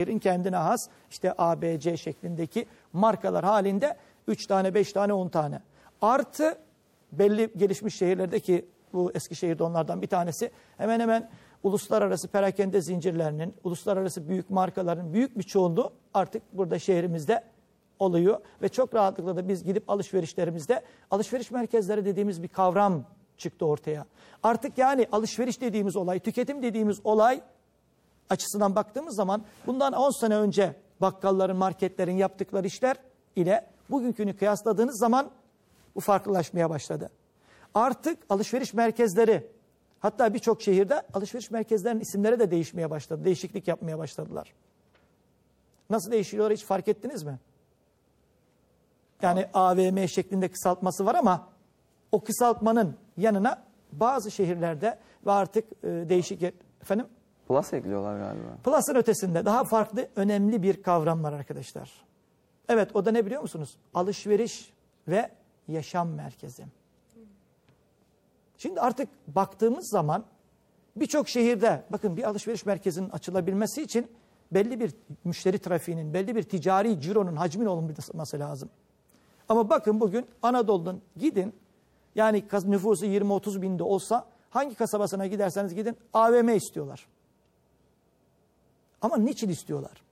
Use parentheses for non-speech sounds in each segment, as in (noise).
şehrin kendine has işte A, B, C şeklindeki markalar halinde 3 tane, 5 tane, 10 tane. Artı belli gelişmiş şehirlerdeki bu Eskişehir'de onlardan bir tanesi hemen hemen uluslararası perakende zincirlerinin, uluslararası büyük markaların büyük bir çoğunluğu artık burada şehrimizde oluyor. Ve çok rahatlıkla da biz gidip alışverişlerimizde alışveriş merkezleri dediğimiz bir kavram çıktı ortaya. Artık yani alışveriş dediğimiz olay, tüketim dediğimiz olay açısından baktığımız zaman bundan 10 sene önce bakkalların, marketlerin yaptıkları işler ile bugünkünü kıyasladığınız zaman bu farklılaşmaya başladı. Artık alışveriş merkezleri hatta birçok şehirde alışveriş merkezlerinin isimleri de değişmeye başladı. Değişiklik yapmaya başladılar. Nasıl değişiyorlar hiç fark ettiniz mi? Yani AVM şeklinde kısaltması var ama o kısaltmanın yanına bazı şehirlerde ve artık e, değişik efendim Plus ekliyorlar galiba. Plus'ın ötesinde daha farklı önemli bir kavram var arkadaşlar. Evet o da ne biliyor musunuz? Alışveriş ve yaşam merkezi. Şimdi artık baktığımız zaman birçok şehirde bakın bir alışveriş merkezinin açılabilmesi için belli bir müşteri trafiğinin, belli bir ticari cironun hacmin olması lazım. Ama bakın bugün Anadolu'dan gidin yani nüfusu 20-30 binde olsa hangi kasabasına giderseniz gidin AVM istiyorlar. Ama niçin istiyorlar?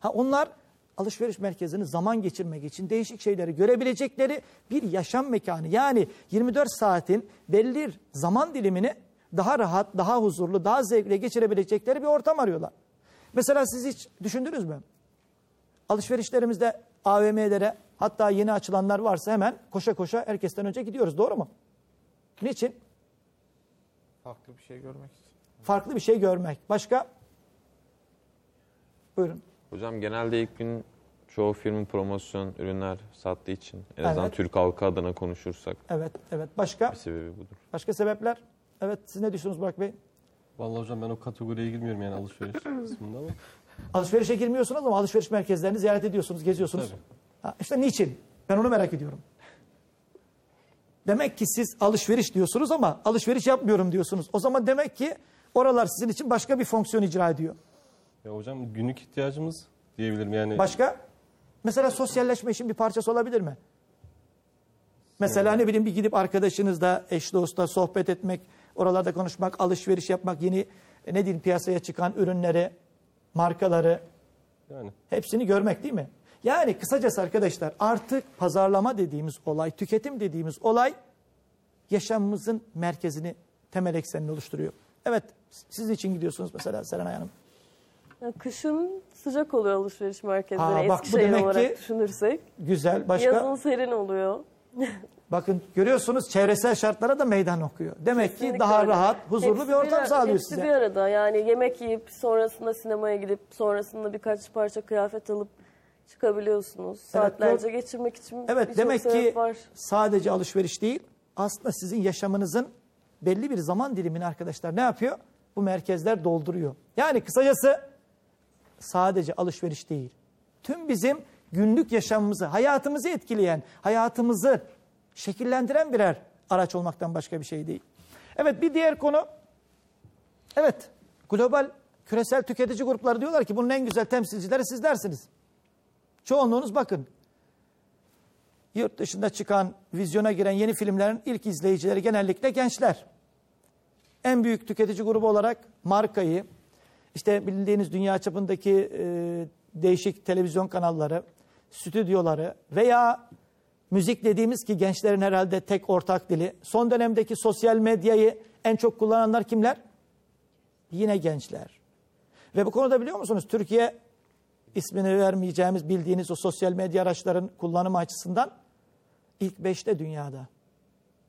Ha onlar alışveriş merkezini zaman geçirmek için değişik şeyleri görebilecekleri bir yaşam mekanı. Yani 24 saatin belli zaman dilimini daha rahat, daha huzurlu, daha zevkle geçirebilecekleri bir ortam arıyorlar. Mesela siz hiç düşündünüz mü? Alışverişlerimizde AVM'lere hatta yeni açılanlar varsa hemen koşa koşa herkesten önce gidiyoruz. Doğru mu? Niçin? Farklı bir şey görmek için. Farklı bir şey görmek. Başka? Buyurun. Hocam genelde ilk gün çoğu firma promosyon ürünler sattığı için en azından Evet. Türk halkı adına konuşursak Evet, evet. Başka? bir sebebi budur. Başka sebepler? Evet, siz ne düşünüyorsunuz Burak Bey? Vallahi hocam ben o kategoriye girmiyorum yani alışveriş (laughs) kısmında ama. Alışverişe girmiyorsunuz ama alışveriş merkezlerini ziyaret ediyorsunuz, geziyorsunuz. Tabii. Ha, işte niçin? Ben onu merak ediyorum. Demek ki siz alışveriş diyorsunuz ama alışveriş yapmıyorum diyorsunuz. O zaman demek ki oralar sizin için başka bir fonksiyon icra ediyor. Ya hocam günlük ihtiyacımız diyebilirim yani. Başka? Mesela sosyalleşme için bir parçası olabilir mi? Mesela ne bileyim bir gidip arkadaşınızla, eş dostla sohbet etmek, oralarda konuşmak, alışveriş yapmak, yeni e, ne diyeyim piyasaya çıkan ürünleri, markaları Yani hepsini görmek değil mi? Yani kısacası arkadaşlar artık pazarlama dediğimiz olay, tüketim dediğimiz olay yaşamımızın merkezini, temel eksenini oluşturuyor. Evet, siz için gidiyorsunuz mesela Serenay Hanım? Kışın sıcak oluyor alışveriş merkezleri Aa, bak bu Eskişehir demek olarak ki- düşünürsek. Güzel. Başka? Yazın serin oluyor. (laughs) Bakın görüyorsunuz çevresel şartlara da meydan okuyor. Demek ki Kesinlikle daha öyle. rahat, huzurlu Hepsi bir ortam bir- sağlıyor hepsi size. bir arada yani yemek yiyip sonrasında sinemaya gidip sonrasında birkaç parça kıyafet alıp çıkabiliyorsunuz. Saatlerce geçirmek için Evet birçok demek ki var. sadece alışveriş değil aslında sizin yaşamınızın belli bir zaman dilimini arkadaşlar ne yapıyor? Bu merkezler dolduruyor. Yani kısacası sadece alışveriş değil. Tüm bizim günlük yaşamımızı, hayatımızı etkileyen, hayatımızı şekillendiren birer araç olmaktan başka bir şey değil. Evet bir diğer konu evet global küresel tüketici grupları diyorlar ki bunun en güzel temsilcileri sizlersiniz. Çoğunluğunuz bakın yurt dışında çıkan, vizyona giren yeni filmlerin ilk izleyicileri genellikle gençler. En büyük tüketici grubu olarak markayı, işte bildiğiniz dünya çapındaki e, değişik televizyon kanalları, stüdyoları veya müzik dediğimiz ki gençlerin herhalde tek ortak dili. Son dönemdeki sosyal medyayı en çok kullananlar kimler? Yine gençler. Ve bu konuda biliyor musunuz Türkiye ismini vermeyeceğimiz bildiğiniz o sosyal medya araçların kullanımı açısından ilk beşte dünyada.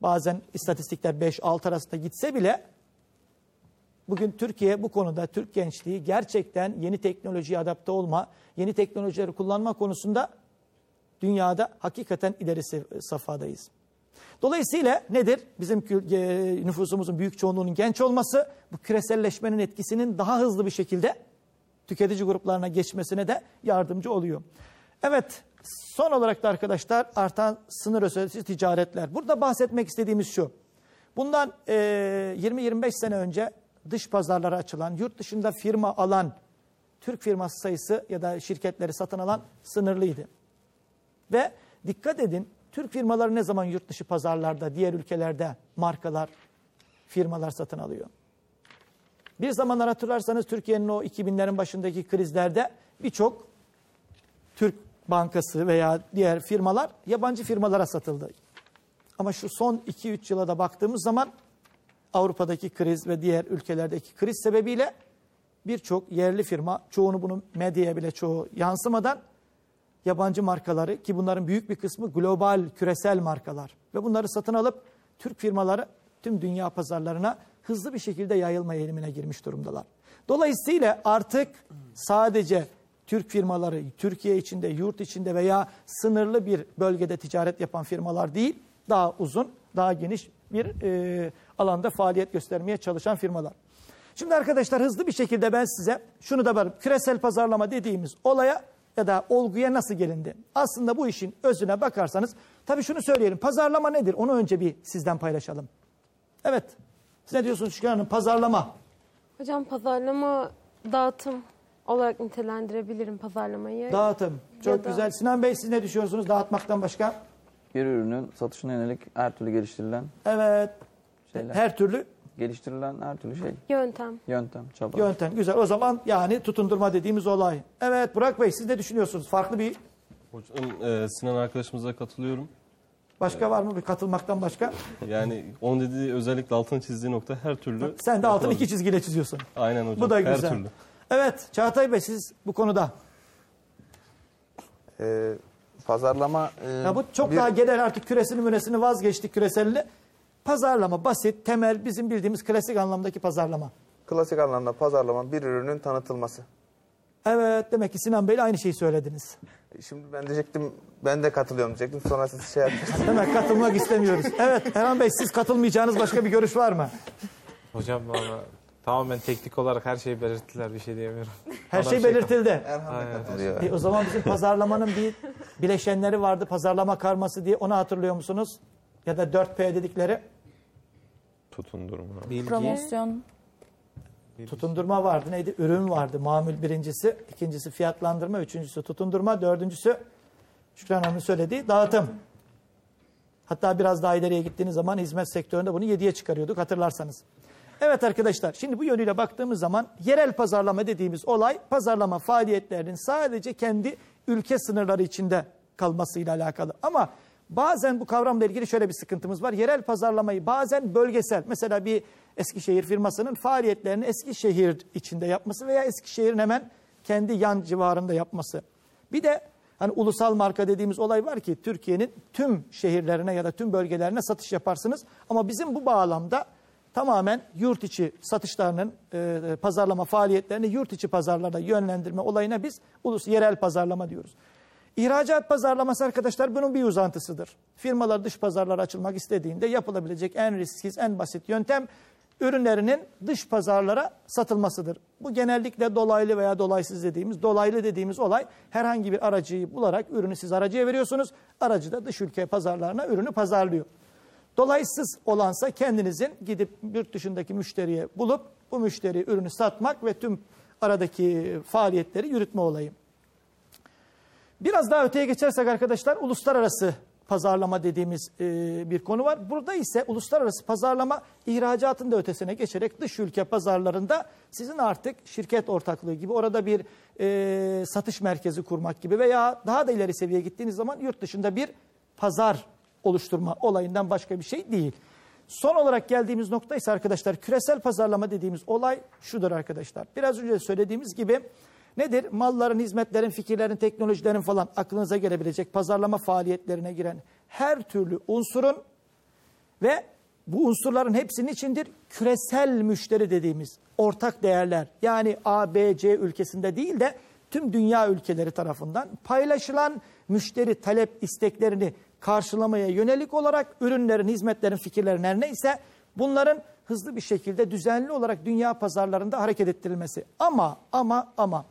Bazen istatistikler 5-6 arasında gitse bile bugün Türkiye bu konuda Türk gençliği gerçekten yeni teknolojiye adapte olma, yeni teknolojileri kullanma konusunda dünyada hakikaten ileri safhadayız. Dolayısıyla nedir? Bizim nüfusumuzun büyük çoğunluğunun genç olması bu küreselleşmenin etkisinin daha hızlı bir şekilde tüketici gruplarına geçmesine de yardımcı oluyor. Evet, son olarak da arkadaşlar artan sınır ötesi ticaretler. Burada bahsetmek istediğimiz şu. Bundan e, 20-25 sene önce dış pazarlara açılan, yurt dışında firma alan Türk firması sayısı ya da şirketleri satın alan sınırlıydı. Ve dikkat edin Türk firmaları ne zaman yurt dışı pazarlarda, diğer ülkelerde markalar, firmalar satın alıyor. Bir zamanlar hatırlarsanız Türkiye'nin o 2000'lerin başındaki krizlerde birçok Türk bankası veya diğer firmalar yabancı firmalara satıldı. Ama şu son 2-3 yıla da baktığımız zaman Avrupa'daki kriz ve diğer ülkelerdeki kriz sebebiyle birçok yerli firma, çoğunu bunu medyaya bile çoğu yansımadan yabancı markaları ki bunların büyük bir kısmı global, küresel markalar ve bunları satın alıp Türk firmaları tüm dünya pazarlarına hızlı bir şekilde yayılma eğilimine girmiş durumdalar. Dolayısıyla artık sadece Türk firmaları Türkiye içinde, yurt içinde veya sınırlı bir bölgede ticaret yapan firmalar değil, daha uzun, daha geniş bir e, alanda faaliyet göstermeye çalışan firmalar. Şimdi arkadaşlar hızlı bir şekilde ben size şunu da varım. Küresel pazarlama dediğimiz olaya ya da olguya nasıl gelindi? Aslında bu işin özüne bakarsanız tabii şunu söyleyelim. Pazarlama nedir? Onu önce bir sizden paylaşalım. Evet. Siz ne diyorsunuz Şükran Hanım? Pazarlama. Hocam pazarlama dağıtım olarak nitelendirebilirim pazarlamayı. Dağıtım. Çok da- güzel. Sinan Bey siz ne düşünüyorsunuz dağıtmaktan başka? Bir ürünün satışına yönelik her türlü geliştirilen Evet. Şeyler. Her türlü Geliştirilen her türlü şey. Yöntem. Yöntem, çaba. yöntem. Güzel. O zaman yani tutundurma dediğimiz olay. Evet Burak Bey siz ne düşünüyorsunuz? Farklı bir Hocam e, Sinan arkadaşımıza katılıyorum. başka var mı bir katılmaktan başka? (laughs) Yani onun dediği özellikle altını çizdiği nokta her türlü. Sen de altını iki çizgiyle çiziyorsun. Aynen hocam. Bu da her güzel. türlü. Evet Çağatay Bey siz bu konuda. Ee, pazarlama... e, Ya bu çok bir- daha genel artık küresini müresini vazgeçtik küreselini. Pazarlama basit, temel bizim bildiğimiz klasik anlamdaki pazarlama. Klasik anlamda pazarlama bir ürünün tanıtılması. Evet demek ki Sinan Bey'le aynı şeyi söylediniz. Şimdi ben diyecektim, ben de katılıyorum diyecektim. Sonra siz şey yaptınız. (laughs) Demek katılmak istemiyoruz. Evet Erhan Bey siz katılmayacağınız başka bir görüş var mı? Hocam valla tamamen teknik olarak her şeyi belirttiler bir şey diyemiyorum. Her Adam şey şey- belirtildi. Erhan da Aynen. katılıyor. E, o zaman bizim pazarlamanın bir bileşenleri vardı. Pazarlama karması diye onu hatırlıyor musunuz? Ya da 4P dedikleri Tutundurma. Bilgi, Promosyon. tutundurma vardı. Neydi? Ürün vardı. Mamül birincisi. ikincisi fiyatlandırma. Üçüncüsü tutundurma. Dördüncüsü Şükran Hanım'ın söylediği dağıtım. Hatta biraz daha ileriye gittiğiniz zaman hizmet sektöründe bunu 7'ye çıkarıyorduk hatırlarsanız. Evet arkadaşlar şimdi bu yönüyle baktığımız zaman yerel pazarlama dediğimiz olay pazarlama faaliyetlerinin sadece kendi ülke sınırları içinde kalmasıyla alakalı. Ama bazen bu kavramla ilgili şöyle bir sıkıntımız var. Yerel pazarlamayı bazen bölgesel mesela bir Eskişehir firmasının faaliyetlerini Eskişehir içinde yapması veya Eskişehir'in hemen kendi yan civarında yapması. Bir de hani ulusal marka dediğimiz olay var ki Türkiye'nin tüm şehirlerine ya da tüm bölgelerine satış yaparsınız. Ama bizim bu bağlamda tamamen yurt içi satışlarının e, pazarlama faaliyetlerini yurt içi pazarlara yönlendirme olayına biz ulus yerel pazarlama diyoruz. İhracat pazarlaması arkadaşlar bunun bir uzantısıdır. Firmalar dış pazarlara açılmak istediğinde yapılabilecek en risksiz, en basit yöntem ürünlerinin dış pazarlara satılmasıdır. Bu genellikle dolaylı veya dolaysız dediğimiz, dolaylı dediğimiz olay herhangi bir aracıyı bularak ürünü siz aracıya veriyorsunuz. Aracı da dış ülke pazarlarına ürünü pazarlıyor. Dolaysız olansa kendinizin gidip yurt dışındaki müşteriye bulup bu müşteri ürünü satmak ve tüm aradaki faaliyetleri yürütme olayı. Biraz daha öteye geçersek arkadaşlar uluslararası pazarlama dediğimiz e, bir konu var. Burada ise uluslararası pazarlama ihracatın da ötesine geçerek dış ülke pazarlarında sizin artık şirket ortaklığı gibi orada bir e, satış merkezi kurmak gibi veya daha da ileri seviyeye gittiğiniz zaman yurt dışında bir pazar oluşturma olayından başka bir şey değil. Son olarak geldiğimiz nokta ise arkadaşlar küresel pazarlama dediğimiz olay şudur arkadaşlar. Biraz önce söylediğimiz gibi nedir? Malların, hizmetlerin, fikirlerin, teknolojilerin falan aklınıza gelebilecek pazarlama faaliyetlerine giren her türlü unsurun ve bu unsurların hepsinin içindir küresel müşteri dediğimiz ortak değerler. Yani A, B, C ülkesinde değil de tüm dünya ülkeleri tarafından paylaşılan müşteri talep isteklerini karşılamaya yönelik olarak ürünlerin, hizmetlerin, fikirlerin her neyse bunların hızlı bir şekilde düzenli olarak dünya pazarlarında hareket ettirilmesi. Ama ama ama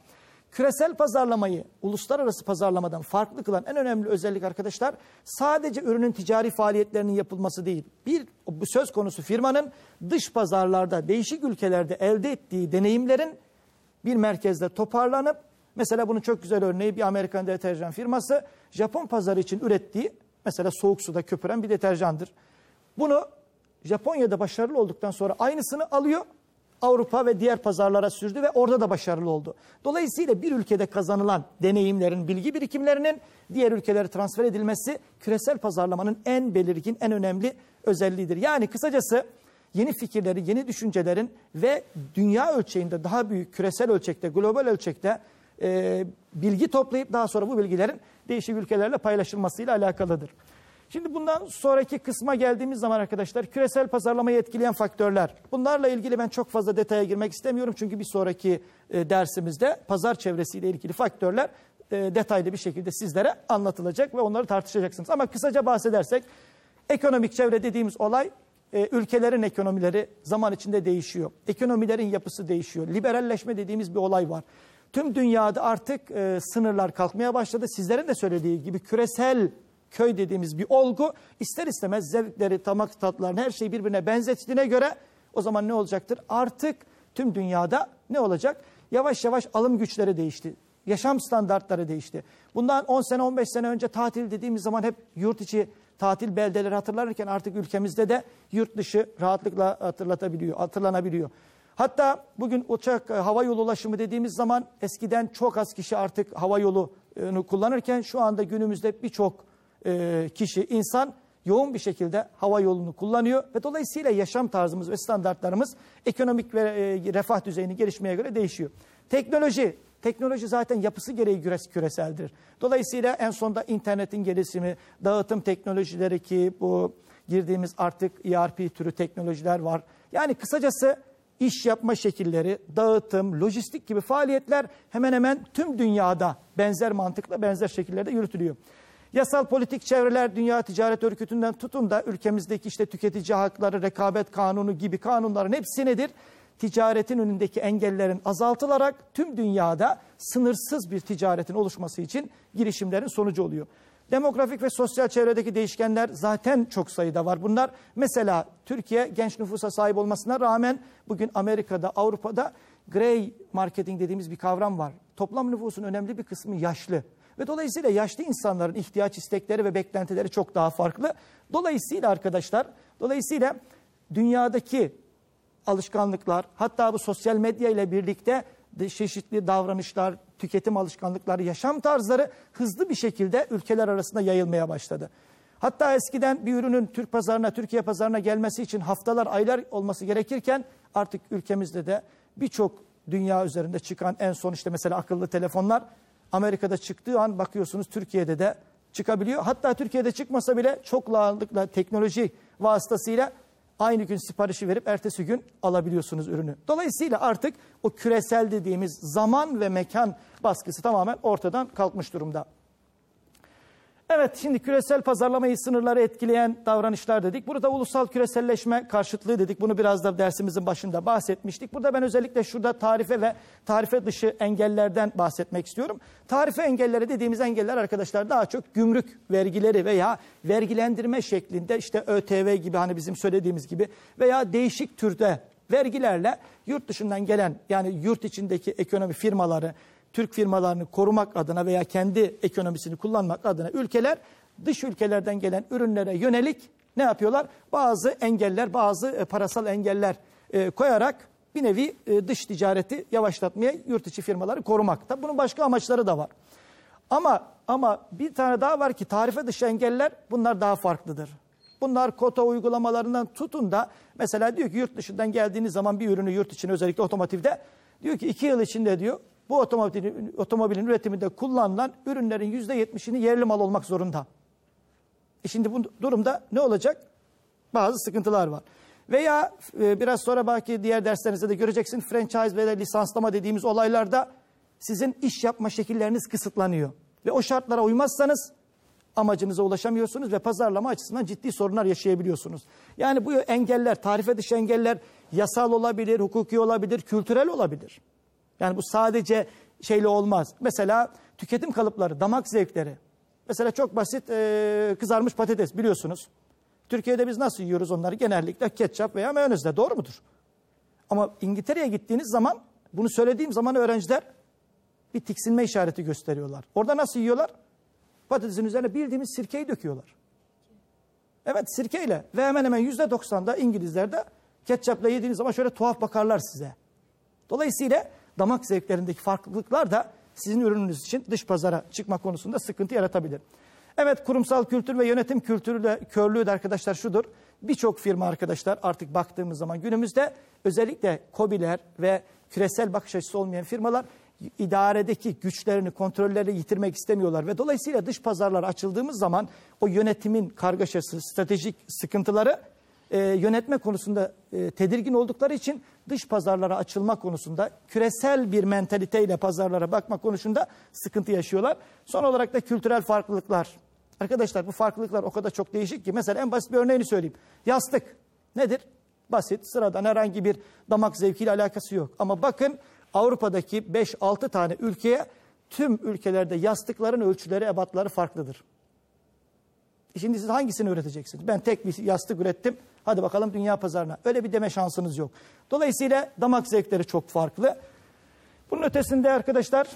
küresel pazarlamayı uluslararası pazarlamadan farklı kılan en önemli özellik arkadaşlar sadece ürünün ticari faaliyetlerinin yapılması değil. Bir bu söz konusu firmanın dış pazarlarda değişik ülkelerde elde ettiği deneyimlerin bir merkezde toparlanıp mesela bunun çok güzel örneği bir Amerikan deterjan firması Japon pazarı için ürettiği mesela soğuk suda köpüren bir deterjandır. Bunu Japonya'da başarılı olduktan sonra aynısını alıyor Avrupa ve diğer pazarlara sürdü ve orada da başarılı oldu. Dolayısıyla bir ülkede kazanılan deneyimlerin, bilgi birikimlerinin diğer ülkelere transfer edilmesi küresel pazarlamanın en belirgin, en önemli özelliğidir. Yani kısacası yeni fikirleri, yeni düşüncelerin ve dünya ölçeğinde daha büyük küresel ölçekte, global ölçekte e, bilgi toplayıp daha sonra bu bilgilerin değişik ülkelerle paylaşılmasıyla alakalıdır. Şimdi bundan sonraki kısma geldiğimiz zaman arkadaşlar küresel pazarlamayı etkileyen faktörler. Bunlarla ilgili ben çok fazla detaya girmek istemiyorum. Çünkü bir sonraki e, dersimizde pazar çevresiyle ilgili faktörler e, detaylı bir şekilde sizlere anlatılacak ve onları tartışacaksınız. Ama kısaca bahsedersek ekonomik çevre dediğimiz olay e, ülkelerin ekonomileri zaman içinde değişiyor. Ekonomilerin yapısı değişiyor. Liberalleşme dediğimiz bir olay var. Tüm dünyada artık e, sınırlar kalkmaya başladı. Sizlerin de söylediği gibi küresel köy dediğimiz bir olgu ister istemez zevkleri, tamak tatlarını her şeyi birbirine benzettiğine göre o zaman ne olacaktır? Artık tüm dünyada ne olacak? Yavaş yavaş alım güçleri değişti. Yaşam standartları değişti. Bundan 10 sene 15 sene önce tatil dediğimiz zaman hep yurt içi tatil beldeleri hatırlanırken artık ülkemizde de yurt dışı rahatlıkla hatırlatabiliyor, hatırlanabiliyor. Hatta bugün uçak, e, hava yolu ulaşımı dediğimiz zaman eskiden çok az kişi artık hava yolunu kullanırken şu anda günümüzde birçok e, kişi, insan yoğun bir şekilde hava yolunu kullanıyor ve dolayısıyla yaşam tarzımız ve standartlarımız ekonomik ve e, refah düzeyini gelişmeye göre değişiyor. Teknoloji, teknoloji zaten yapısı gereği küres, küreseldir. Dolayısıyla en sonda internetin gelişimi, dağıtım teknolojileri ki bu girdiğimiz artık ERP türü teknolojiler var. Yani kısacası iş yapma şekilleri, dağıtım, lojistik gibi faaliyetler hemen hemen tüm dünyada benzer mantıkla benzer şekillerde yürütülüyor. Yasal politik çevreler Dünya Ticaret Örgütü'nden tutun da ülkemizdeki işte tüketici hakları, rekabet kanunu gibi kanunların hepsi nedir? Ticaretin önündeki engellerin azaltılarak tüm dünyada sınırsız bir ticaretin oluşması için girişimlerin sonucu oluyor. Demografik ve sosyal çevredeki değişkenler zaten çok sayıda var. Bunlar mesela Türkiye genç nüfusa sahip olmasına rağmen bugün Amerika'da, Avrupa'da grey marketing dediğimiz bir kavram var. Toplam nüfusun önemli bir kısmı yaşlı. Ve dolayısıyla yaşlı insanların ihtiyaç istekleri ve beklentileri çok daha farklı. Dolayısıyla arkadaşlar, dolayısıyla dünyadaki alışkanlıklar, hatta bu sosyal medya ile birlikte çeşitli davranışlar, tüketim alışkanlıkları, yaşam tarzları hızlı bir şekilde ülkeler arasında yayılmaya başladı. Hatta eskiden bir ürünün Türk pazarına, Türkiye pazarına gelmesi için haftalar, aylar olması gerekirken artık ülkemizde de birçok dünya üzerinde çıkan en son işte mesela akıllı telefonlar Amerika'da çıktığı an bakıyorsunuz Türkiye'de de çıkabiliyor. Hatta Türkiye'de çıkmasa bile çok rahatlıkla teknoloji vasıtasıyla aynı gün siparişi verip ertesi gün alabiliyorsunuz ürünü. Dolayısıyla artık o küresel dediğimiz zaman ve mekan baskısı tamamen ortadan kalkmış durumda. Evet şimdi küresel pazarlamayı sınırları etkileyen davranışlar dedik. Burada ulusal küreselleşme karşıtlığı dedik. Bunu biraz da dersimizin başında bahsetmiştik. Burada ben özellikle şurada tarife ve tarife dışı engellerden bahsetmek istiyorum. Tarife engelleri dediğimiz engeller arkadaşlar daha çok gümrük vergileri veya vergilendirme şeklinde işte ÖTV gibi hani bizim söylediğimiz gibi veya değişik türde vergilerle yurt dışından gelen yani yurt içindeki ekonomi firmaları Türk firmalarını korumak adına veya kendi ekonomisini kullanmak adına ülkeler dış ülkelerden gelen ürünlere yönelik ne yapıyorlar? Bazı engeller, bazı e, parasal engeller e, koyarak bir nevi e, dış ticareti yavaşlatmaya yurt içi firmaları korumak. Tabii bunun başka amaçları da var. Ama ama bir tane daha var ki tarife dışı engeller bunlar daha farklıdır. Bunlar kota uygulamalarından tutun da mesela diyor ki yurt dışından geldiğiniz zaman bir ürünü yurt içine özellikle otomotivde diyor ki iki yıl içinde diyor bu otomobilin, otomobilin üretiminde kullanılan ürünlerin yüzde yetmişini yerli mal olmak zorunda. E şimdi bu durumda ne olacak? Bazı sıkıntılar var. Veya e, biraz sonra belki diğer derslerinizde de göreceksin franchise veya lisanslama dediğimiz olaylarda sizin iş yapma şekilleriniz kısıtlanıyor. Ve o şartlara uymazsanız amacınıza ulaşamıyorsunuz ve pazarlama açısından ciddi sorunlar yaşayabiliyorsunuz. Yani bu engeller, tarife dışı engeller yasal olabilir, hukuki olabilir, kültürel olabilir. Yani bu sadece şeyle olmaz. Mesela tüketim kalıpları, damak zevkleri. Mesela çok basit e, kızarmış patates biliyorsunuz. Türkiye'de biz nasıl yiyoruz onları? Genellikle ketçap veya mayonezle doğru mudur? Ama İngiltere'ye gittiğiniz zaman Bunu söylediğim zaman öğrenciler bir tiksinme işareti gösteriyorlar. Orada nasıl yiyorlar? Patatesin üzerine bildiğimiz sirkeyi döküyorlar. Evet sirkeyle ve hemen hemen yüzde doksanda İngilizlerde ketçapla yediğiniz zaman şöyle tuhaf bakarlar size. Dolayısıyla damak zevklerindeki farklılıklar da sizin ürününüz için dış pazara çıkma konusunda sıkıntı yaratabilir. Evet kurumsal kültür ve yönetim kültürü de körlüğü de arkadaşlar şudur. Birçok firma arkadaşlar artık baktığımız zaman günümüzde özellikle KOBİ'ler ve küresel bakış açısı olmayan firmalar idaredeki güçlerini, kontrollerini yitirmek istemiyorlar ve dolayısıyla dış pazarlara açıldığımız zaman o yönetimin kargaşası, stratejik sıkıntıları e, yönetme konusunda e, tedirgin oldukları için dış pazarlara açılma konusunda küresel bir mentaliteyle pazarlara bakma konusunda sıkıntı yaşıyorlar. Son olarak da kültürel farklılıklar. Arkadaşlar bu farklılıklar o kadar çok değişik ki mesela en basit bir örneğini söyleyeyim. Yastık nedir? Basit, sıradan herhangi bir damak zevkiyle alakası yok. Ama bakın Avrupa'daki 5-6 tane ülkeye tüm ülkelerde yastıkların ölçüleri, ebatları farklıdır. Şimdi siz hangisini üreteceksiniz? Ben tek bir yastık ürettim. Hadi bakalım dünya pazarına. Öyle bir deme şansınız yok. Dolayısıyla damak zevkleri çok farklı. Bunun ötesinde arkadaşlar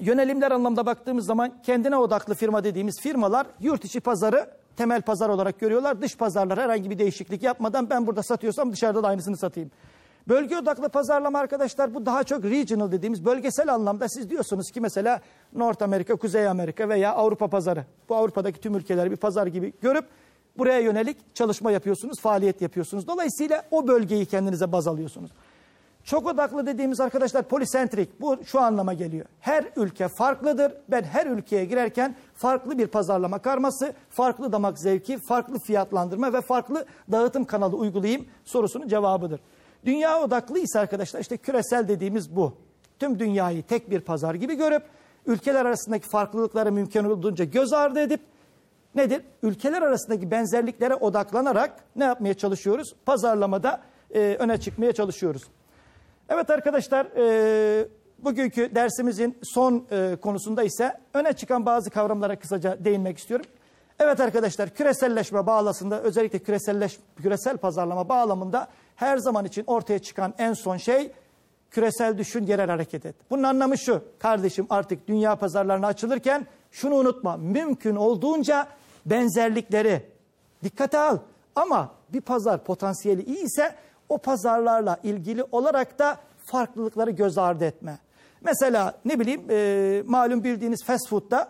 yönelimler anlamda baktığımız zaman kendine odaklı firma dediğimiz firmalar yurt içi pazarı temel pazar olarak görüyorlar. Dış pazarlar herhangi bir değişiklik yapmadan ben burada satıyorsam dışarıda da aynısını satayım. Bölge odaklı pazarlama arkadaşlar bu daha çok regional dediğimiz bölgesel anlamda siz diyorsunuz ki mesela North Amerika, Kuzey Amerika veya Avrupa pazarı. Bu Avrupa'daki tüm ülkeleri bir pazar gibi görüp buraya yönelik çalışma yapıyorsunuz, faaliyet yapıyorsunuz. Dolayısıyla o bölgeyi kendinize baz alıyorsunuz. Çok odaklı dediğimiz arkadaşlar polisentrik. Bu şu anlama geliyor. Her ülke farklıdır. Ben her ülkeye girerken farklı bir pazarlama karması, farklı damak zevki, farklı fiyatlandırma ve farklı dağıtım kanalı uygulayayım sorusunun cevabıdır. Dünya odaklı ise arkadaşlar işte küresel dediğimiz bu. Tüm dünyayı tek bir pazar gibi görüp ülkeler arasındaki farklılıkları mümkün olduğunca göz ardı edip nedir? Ülkeler arasındaki benzerliklere odaklanarak ne yapmaya çalışıyoruz? Pazarlamada e, öne çıkmaya çalışıyoruz. Evet arkadaşlar e, bugünkü dersimizin son e, konusunda ise öne çıkan bazı kavramlara kısaca değinmek istiyorum. Evet arkadaşlar küreselleşme bağlasında özellikle küreselleş, küresel pazarlama bağlamında her zaman için ortaya çıkan en son şey küresel düşün yerel hareket et. Bunun anlamı şu kardeşim artık dünya pazarlarına açılırken şunu unutma mümkün olduğunca benzerlikleri dikkate al. Ama bir pazar potansiyeli iyi ise o pazarlarla ilgili olarak da farklılıkları göz ardı etme. Mesela ne bileyim e, malum bildiğiniz fast food'da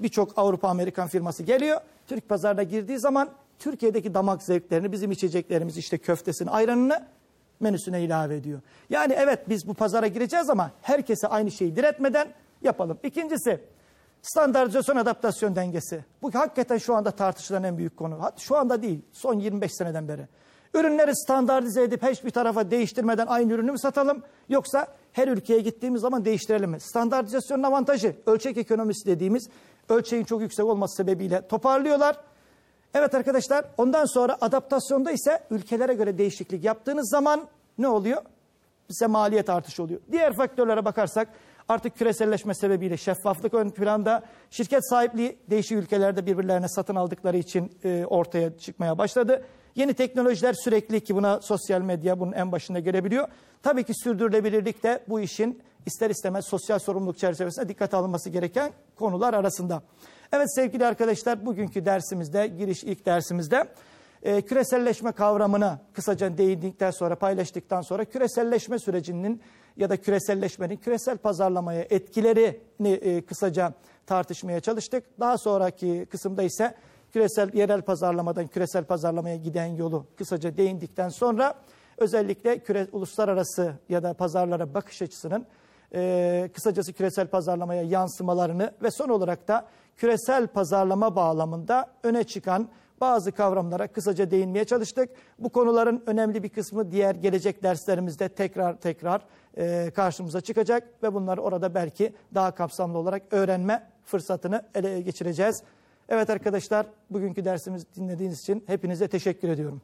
birçok Avrupa Amerikan firması geliyor. Türk pazarına girdiği zaman Türkiye'deki damak zevklerini, bizim içeceklerimiz işte köftesini, ayranını menüsüne ilave ediyor. Yani evet biz bu pazara gireceğiz ama herkese aynı şeyi diretmeden yapalım. İkincisi standartizasyon adaptasyon dengesi. Bu hakikaten şu anda tartışılan en büyük konu. Şu anda değil, son 25 seneden beri. Ürünleri standartize edip hiçbir tarafa değiştirmeden aynı ürünü mü satalım? Yoksa her ülkeye gittiğimiz zaman değiştirelim mi? Standartizasyonun avantajı ölçek ekonomisi dediğimiz ölçeğin çok yüksek olması sebebiyle toparlıyorlar. Evet arkadaşlar ondan sonra adaptasyonda ise ülkelere göre değişiklik yaptığınız zaman ne oluyor? Bize maliyet artışı oluyor. Diğer faktörlere bakarsak artık küreselleşme sebebiyle şeffaflık ön planda şirket sahipliği değişik ülkelerde birbirlerine satın aldıkları için e, ortaya çıkmaya başladı. Yeni teknolojiler sürekli ki buna sosyal medya bunun en başında gelebiliyor. Tabii ki sürdürülebilirlik de bu işin ister istemez sosyal sorumluluk çerçevesinde dikkate alınması gereken konular arasında. Evet sevgili arkadaşlar bugünkü dersimizde giriş ilk dersimizde e, küreselleşme kavramına kısaca değindikten sonra paylaştıktan sonra küreselleşme sürecinin ya da küreselleşmenin küresel pazarlamaya etkilerini e, kısaca tartışmaya çalıştık. Daha sonraki kısımda ise küresel yerel pazarlamadan küresel pazarlamaya giden yolu kısaca değindikten sonra özellikle küre, uluslararası ya da pazarlara bakış açısının e, kısacası küresel pazarlamaya yansımalarını ve son olarak da küresel pazarlama bağlamında öne çıkan bazı kavramlara kısaca değinmeye çalıştık. Bu konuların önemli bir kısmı diğer gelecek derslerimizde tekrar tekrar e, karşımıza çıkacak ve bunları orada belki daha kapsamlı olarak öğrenme fırsatını ele geçireceğiz. Evet arkadaşlar bugünkü dersimizi dinlediğiniz için hepinize teşekkür ediyorum.